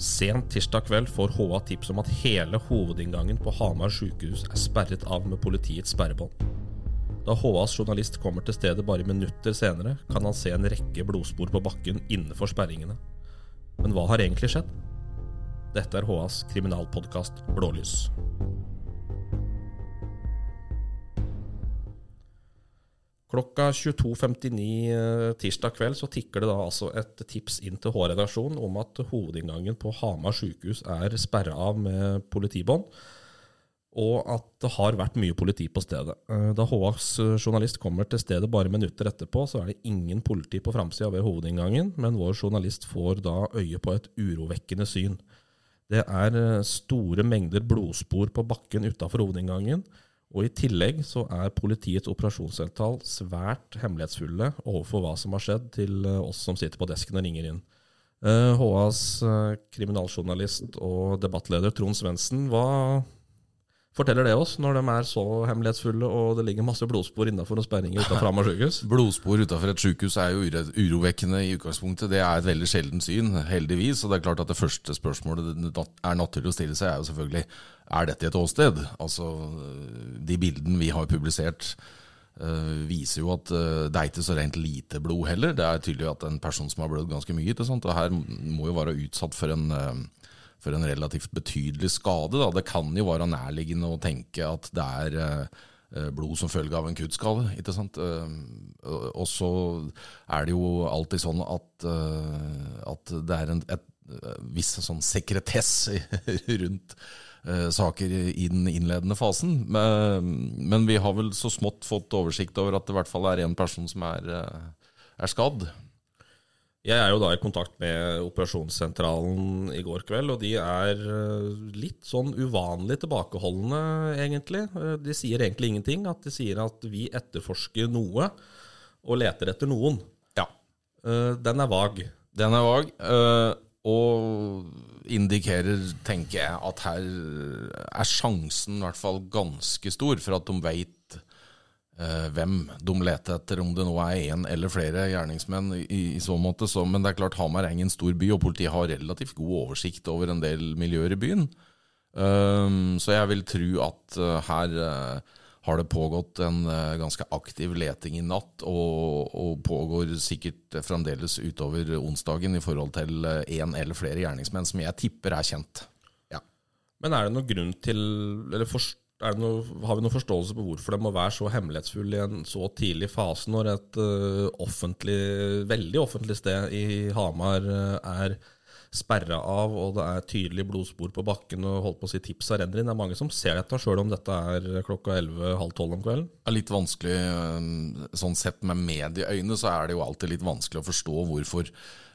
Sent tirsdag kveld får HA tips om at hele hovedinngangen på Hamar sykehus er sperret av med politiets sperrebånd. Da HAs journalist kommer til stedet bare minutter senere, kan han se en rekke blodspor på bakken innenfor sperringene. Men hva har egentlig skjedd? Dette er HAs kriminalpodkast Blålys. Klokka 22.59 eh, tirsdag kveld så tikker det da altså et tips inn til H-redaksjonen om at hovedinngangen på Hamar sykehus er sperra av med politibånd, og at det har vært mye politi på stedet. Eh, da HAs journalist kommer til stedet bare minutter etterpå, så er det ingen politi på framsida ved hovedinngangen, men vår journalist får da øye på et urovekkende syn. Det er eh, store mengder blodspor på bakken utafor hovedinngangen. Og I tillegg så er politiets operasjonssentral svært hemmelighetsfulle overfor hva som har skjedd, til eh, oss som sitter på desken og ringer inn. HAs eh, kriminaljournalist og debattleder Trond Svendsen, hva forteller det oss når de er så hemmelighetsfulle og det ligger masse blodspor innafor og sperringer utenfor Hamar sykehus? Blodspor utenfor et sykehus er jo urovekkende i utgangspunktet. Det er et veldig sjeldent syn, heldigvis. Og det er klart at det første spørsmålet det er naturlig å stille seg, er jo selvfølgelig er dette et åsted? Altså, De bildene vi har publisert, uh, viser jo at uh, det er ikke så rent lite blod heller. Det er tydelig at en person som har blødd ganske mye, ikke sant? og her må jo være utsatt for en, uh, for en relativt betydelig skade. Da. Det kan jo være nærliggende å tenke at det er blod som følge av en kuttskade. ikke sant? Og så er det jo alltid sånn at, at det er en et, viss sånn sekretess rundt eh, saker i den innledende fasen. Men, vi har vel så smått fått oversikt over at det i hvert fall er én person som er, eh, er, skadd. Jeg er jo da i kontakt med operasjonssentralen i går kveld, og de er eh, litt sånn uvanlig tilbakeholdne, egentlig. Eh, de sier egentlig ingenting. At de sier at vi etterforsker noe og leter etter noen. Ja. Den er vag. Den er vag. Og indikerer, tenker jeg, at her er sjansen i hvert fall ganske stor for at de veit eh, hvem de leter etter, om det nå er én eller flere gjerningsmenn i, i, så måte. Så, men det er klart Hamar er ingen stor by, og politiet har relativt god oversikt over en del miljøer i byen. Um, så jeg vil tro at uh, her uh, har det pågått en uh, ganske aktiv leting i natt, og, og, pågår sikkert fremdeles utover onsdagen i forhold til én eh, eller flere gjerningsmenn som jeg tipper er kjent. Ja. Men er det noen grunn til eller for, noe, Har vi noen forståelse på hvorfor det må være så hemmelighetsfull i en så tidlig fase, når et uh, offentlig, veldig offentlig sted i Hamar uh, er sperra av, og det er tydelige blodspor på bakken, og holdt på å si tipsa renner inn. Det er mange som ser dette, sjøl om dette er klokka 11-halv 12 om kvelden. Det er litt vanskelig, eh, sånn sett med medieøyne, så er det jo alltid litt vanskelig å forstå hvorfor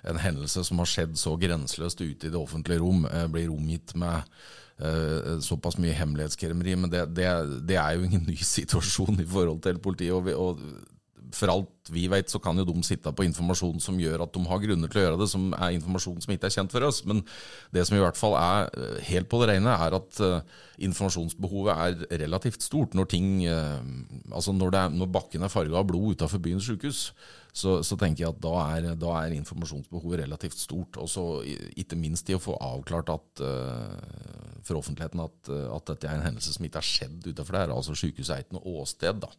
en hendelse som har skjedd så grenseløst ute i det offentlige rom, blir omgitt med såpass mye hemmelighetskremmeri. Men det, det, det, er jo ingen ny situasjon i forhold til politiet. og, vi, og for alt vi vet, så kan jo de sitte på informasjon som gjør at de har grunner til å gjøre det, som er informasjon som ikke er kjent for oss. Men det som i hvert fall er eh, helt på det rene, er at uh, informasjonsbehovet er relativt stort. Når, ting, uh, altså når, er, når bakken er farga av blod utafor byens sykehus, så, så, tenker jeg at da er, da er informasjonsbehovet relativt stort. Og så ikke minst i å få avklart at, for offentligheten at, at, dette er en hendelse som ikke har skjedd utafor der. Altså Sykehuset er ikke noe åsted. da.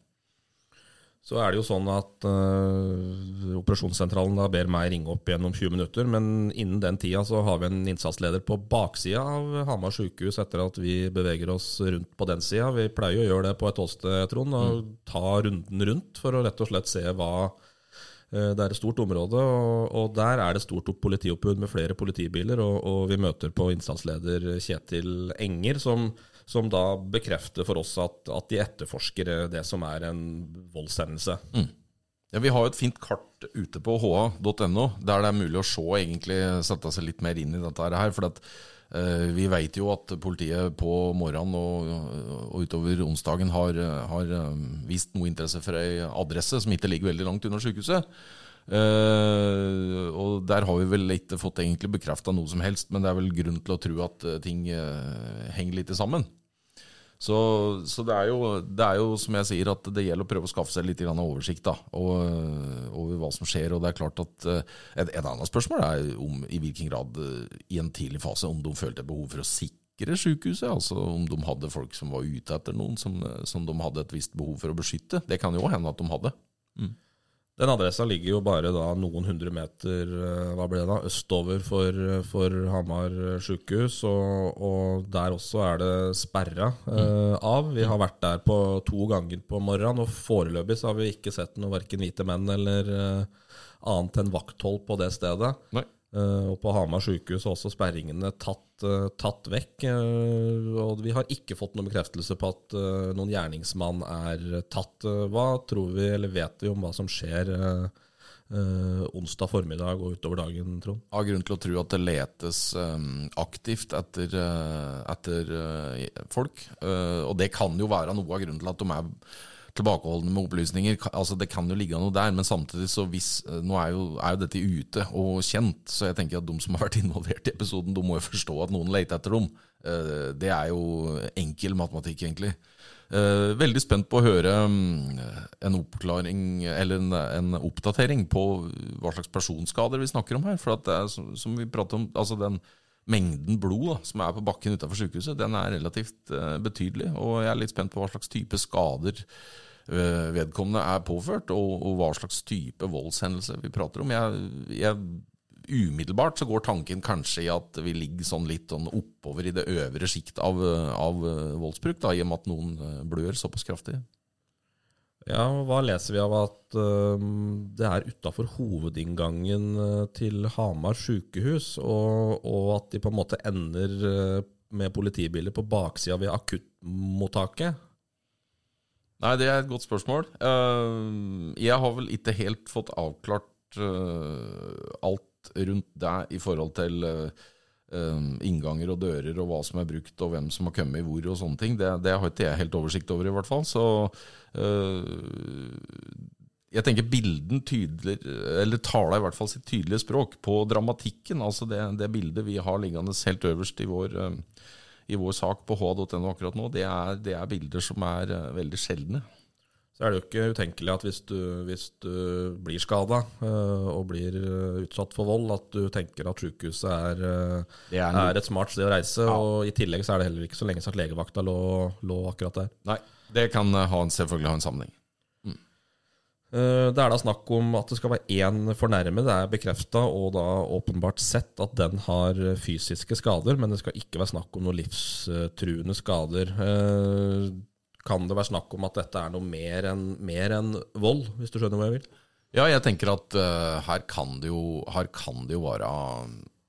Så er det jo sånn at uh, operasjonssentralen da ber meg ringe opp igjen om 20 minutter, men innen den tida så har vi en innsatsleder på baksida av Hamar sykehus etter at vi beveger oss rundt på den sida. Vi pleier å gjøre det på et åsted, Trond, og mm. ta runden rundt for å rett og slett se hva uh, Det er et stort område, og, og der er det stort politioppbud med flere politibiler, og, og vi møter på innsatsleder Kjetil Enger, som som da bekrefter for oss at, at de etterforsker det som er en voldshendelse. Mm. Ja, Vi har jo et fint kart ute på ha.no, der det er mulig å se, egentlig sette seg litt mer inn i dette her. for at uh, Vi vet jo at politiet på morgenen og, og utover onsdagen har, har, eh, vist noe interesse for ei adresse som ikke ligger veldig langt unna sykehuset. Uh, og der har vi vel ikke fått egentlig bekrefta noe som helst, men det er vel grunn til å tro at ting henger litt sammen. Så, så det, er jo, det, er jo, som jeg sier, at det gjelder å prøve å skaffe seg litt oversikt da, over hva som skjer. og det er klart at Et, et annet spørsmål er om i hvilken grad i en tidlig fase om de følte behov for å sikre sykehuset. Altså om de hadde folk som var ute etter noen som, som de hadde et visst behov for å beskytte. Det kan jo hende at de hadde. Mm. Den adressa ligger jo bare da noen hundre meter eh, hva ble det da, østover for, for Hamar sykehus, og, og, der også er det sperra eh, av. Vi har vært der på to ganger på morgenen, og foreløpig så har vi ikke sett noe verken hvite menn eller eh, annet enn vakthold på det stedet. Nei. Uh, og på Hamar sykehus er også sperringene tatt, uh, tatt vekk. Uh, og vi har ikke fått noen bekreftelse på at noen gjerningsmann er tatt. hva tror vi, eller vet vi om hva som skjer onsdag formiddag og utover dagen, Trond? Av grunn til å tro at det letes aktivt etter, etter folk. og det kan jo være noe av grunnen til at de er tilbakeholdne med opplysninger. Altså Det kan jo ligge noe der, men samtidig så hvis eh, Nå er jo, er jo dette ute og kjent, så jeg tenker at de som har vært involvert i episoden, de må jo forstå at noen leter etter dem. Eh, det er jo enkel matematikk, egentlig. Eh, veldig spent på å høre mm, en oppklaring, eller en, oppdatering på hva slags personskader vi snakker om her. For at det er som vi prater om, altså den mengden blod da, som er på bakken utenfor sykehuset, den er relativt uh, betydelig. Og jeg er litt spent på hva slags type skader uh, vedkommende er påført, og, og, hva slags type voldshendelse vi prater om. Jeg, jeg, umiddelbart så går tanken kanskje i at vi ligger sånn litt sånn oppover i det øvre sjikt av, av voldsbruk, da, i og med at noen eh, blør såpass kraftig. Ja, Hva leser vi av at uh, det er utafor hovedinngangen uh, til Hamar sykehus, og, og, at de på en måte ender uh, med politibiler på baksida ved akuttmottaket? Nei, det er et godt spørsmål. jeg har vel ikke helt fått avklart alt rundt deg i forhold til Um, innganger og dører og hva som er brukt, og hvem som har kommet hvor og sånne ting. Det, det har ikke jeg helt oversikt over, i hvert fall. Så øh, jeg tenker bilden tydelig, eller taler i hvert fall sitt tydelige språk på dramatikken. Altså det, det bildet vi har liggende helt øverst i vår, uh, i vår sak på h.no akkurat nå, det er, det er bilder som er uh, veldig sjeldne så er det jo ikke utenkelig at hvis du, hvis du blir skada uh, eh, og blir uh, utsatt for vold, at du tenker at sykehuset er, uh, er, er, et smart sted å reise. Ja. Og I tillegg så er det heller ikke så lenge siden legevakta lå, lå, akkurat der. Nei, det kan ha en, selvfølgelig ha en sammenheng. Mm. Det er da snakk om at det skal være én fornærmet. Det er bekrefta og da åpenbart sett at den har fysiske skader, men det skal ikke være snakk om noen livstruende skader kan det være snakk om at dette er noe mer enn, en vold, hvis du skjønner hva jeg vil? Ja, jeg tenker at uh, her, kan jo, her kan det jo være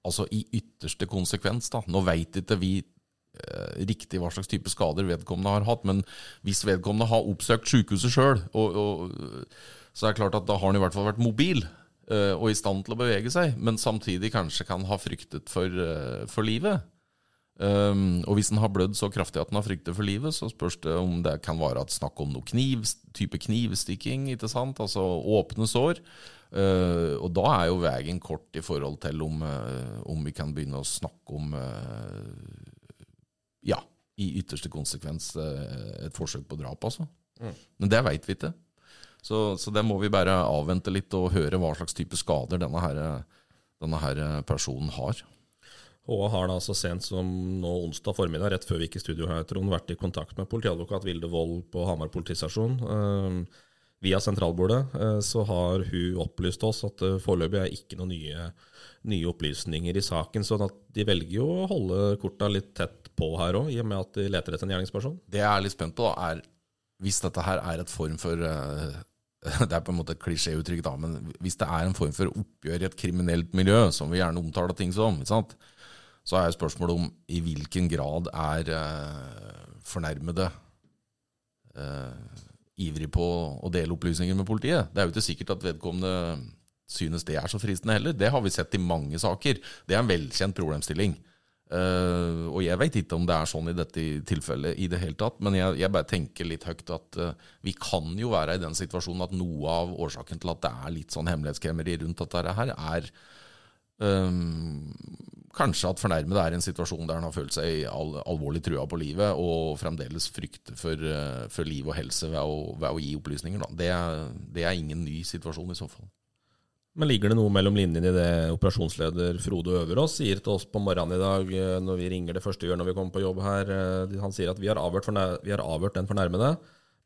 Altså i ytterste konsekvens, da. Nå veit ikke vi uh, riktig hva slags type skader vedkommende har hatt, men hvis vedkommende har oppsøkt sykehuset sjøl, så er det klart at da har han i hvert fall vært mobil uh, og i stand til å bevege seg, men samtidig kanskje kan ha fryktet for, for livet. Um, og hvis den har blødd så kraftig at den har frykter for livet, så spørs det om det kan være at snakk om noe kniv, type knivstikking, ikke sant? altså åpne sår. Uh, og da er jo veien kort i forhold til om, uh, om vi kan begynne å snakke om uh, Ja, i ytterste konsekvens et forsøk på drap, altså. Mm. Men det veit vi ikke. Så, så, det må vi bare avvente litt og høre hva slags type skader denne, her, denne her personen har. HA har da så sent som nå onsdag formiddag, rett før vi gikk i studio her, Trond, vært i kontakt med politiadvokat Vilde Wold på Hamar politistasjon. Eh, via sentralbordet eh, så har hun opplyst oss at det uh, foreløpig er ikke noen nye, nye, opplysninger i saken. Så de velger jo å holde korta litt tett på her òg, i og med at de leter etter en gjerningsperson. Det jeg er litt spent på, da, er hvis dette her er et form for eh, det er på en måte et klisjéuttrykk, da, men hvis det er en form for oppgjør i et kriminelt miljø, som vi gjerne omtaler ting som, ikke sant? Så er spørsmålet om i hvilken grad er eh, fornærmede eh, ivrig på å dele opplysninger med politiet. Det er jo ikke sikkert at vedkommende synes det er så fristende heller. Det har vi sett i mange saker. Det er en velkjent problemstilling. Uh, og jeg veit ikke om det er sånn i dette tilfellet i det hele tatt, men jeg, jeg bare tenker litt høyt at uh, vi kan jo være i den situasjonen at noe av årsaken til at det er litt sånn hemmelighetskremmeri rundt dette her, er um, kanskje at fornærmede er i en situasjon der han har følt seg al alvorlig trua på livet, og fremdeles frykter for, uh, for liv og helse ved å, ved å gi opplysninger. Det er, det, er, ingen ny situasjon i så fall. Men ligger det noe mellom linjene i det operasjonsleder Frode Øverås sier til oss på morgenen i dag, uh, når vi ringer det første vi gjør når vi kommer på jobb her? Uh, han sier at vi har, avhørt, vi har avhørt den fornærmede,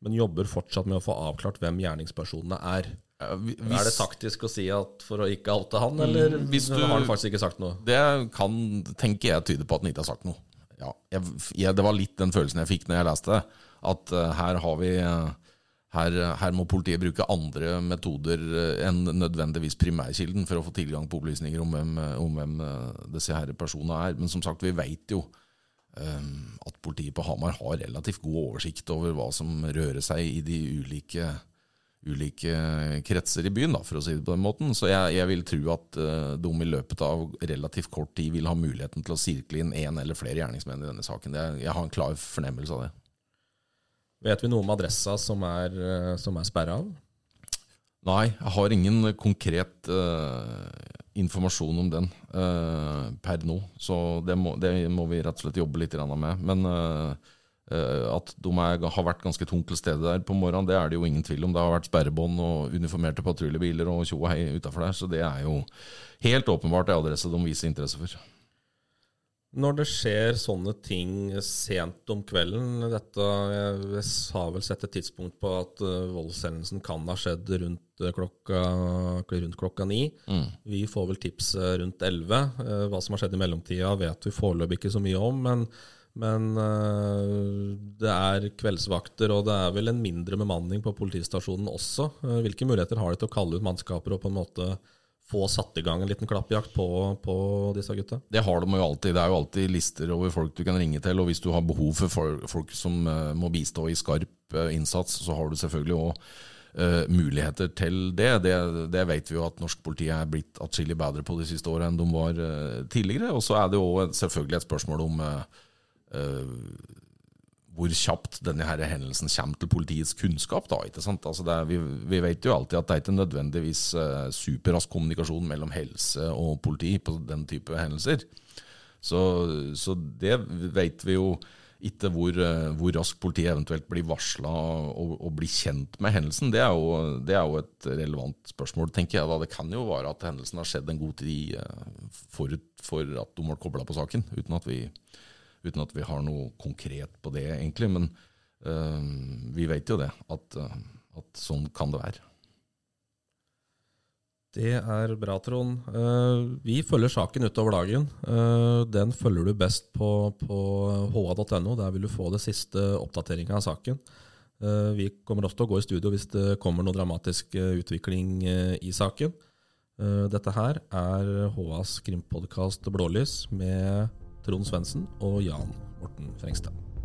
men jobber fortsatt med å få avklart hvem gjerningspersonene er. Hvis, er det taktisk å si at for å ikke oute han, eller mm, du, har han faktisk ikke sagt noe? Det kan, tenker jeg tyder på at han ikke har sagt noe. Ja, jeg, jeg, det var litt den følelsen jeg fikk når jeg leste det. At uh, her har vi uh, her, her, må politiet bruke andre metoder uh, enn nødvendigvis primærkilden for å få tilgang på opplysninger om hvem, om hvem disse her personene er. Men som sagt, vi veit jo at politiet på Hamar har relativt god oversikt over hva som rører seg i de ulike ulike kretser i byen, da, for å si det på den måten. Så jeg, jeg vil tro at uh, de i løpet av relativt kort tid vil ha muligheten til å sirkle inn én eller flere gjerningsmenn i denne saken. Det, jeg har en klar fornemmelse av det. Vet vi noe om adressa som er, uh, som er sperra av? Nei, jeg har ingen konkret uh, informasjon om den per nå. Så det må, det må, vi rett og slett jobbe litt med. Men Eh, at de er, har vært ganske tungt til stede der på morgenen, det er det jo ingen tvil om. Det har vært sperrebånd og uniformerte patruljebiler og tjo og hei utafor der, så det er jo helt åpenbart en adresse de viser interesse for. Når det skjer sånne ting sent om kvelden dette, Jeg har vel sett et tidspunkt på at uh, voldshendelsen kan ha skjedd rundt uh, klokka, rundt klokka ni. Mm. Vi får vel tips rundt elleve. Hva som har skjedd i mellomtida, vet vi foreløpig ikke så mye om. men men uh, det er kveldsvakter, og det er vel en mindre bemanning på politistasjonen også. Uh, hvilke muligheter har de til å kalle ut mannskaper og på en måte få satt i gang en liten klappjakt på, på disse gutta? Det har de jo alltid. Det er jo alltid lister over folk du kan ringe til. Og hvis du har behov for folk som uh, må bistå i skarp innsats, så har du selvfølgelig òg Uh, muligheter til det. det. det. vet vi jo at norsk politi er blitt atskillig bedre på de siste årene enn de var uh, tidligere. Og så er det jo selvfølgelig et spørsmål om uh, Eh, hvor kjapt denne her hendelsen kommer til politiets kunnskap. da, ikke sant? Altså er, vi, vi, vet jo alltid at det er ikke nødvendigvis uh, superrask kommunikasjon mellom helse og politi på den type hendelser. Så, så det vet vi jo ikke hvor, uh, hvor raskt politiet eventuelt blir varsla og, og, blir kjent med hendelsen. Det er, jo, det er, jo, et relevant spørsmål, tenker jeg. da. Det kan jo være at hendelsen har skjedd en god tid uh, forut for at de ble kobla på saken, uten at vi uten at vi har noe konkret på det, egentlig. Men uh, vi vet jo det, at, uh, at, sånn kan det være. Det er bra, Trond. Uh, vi følger saken utover dagen. den følger du best på, på ha.no. Der vil du få det siste oppdateringa av saken. vi kommer også til å gå i studio hvis det kommer noe dramatisk utvikling i saken. dette her er HAs krimpodkast Blålys med Trond Svendsen og Jan Morten Frengstad.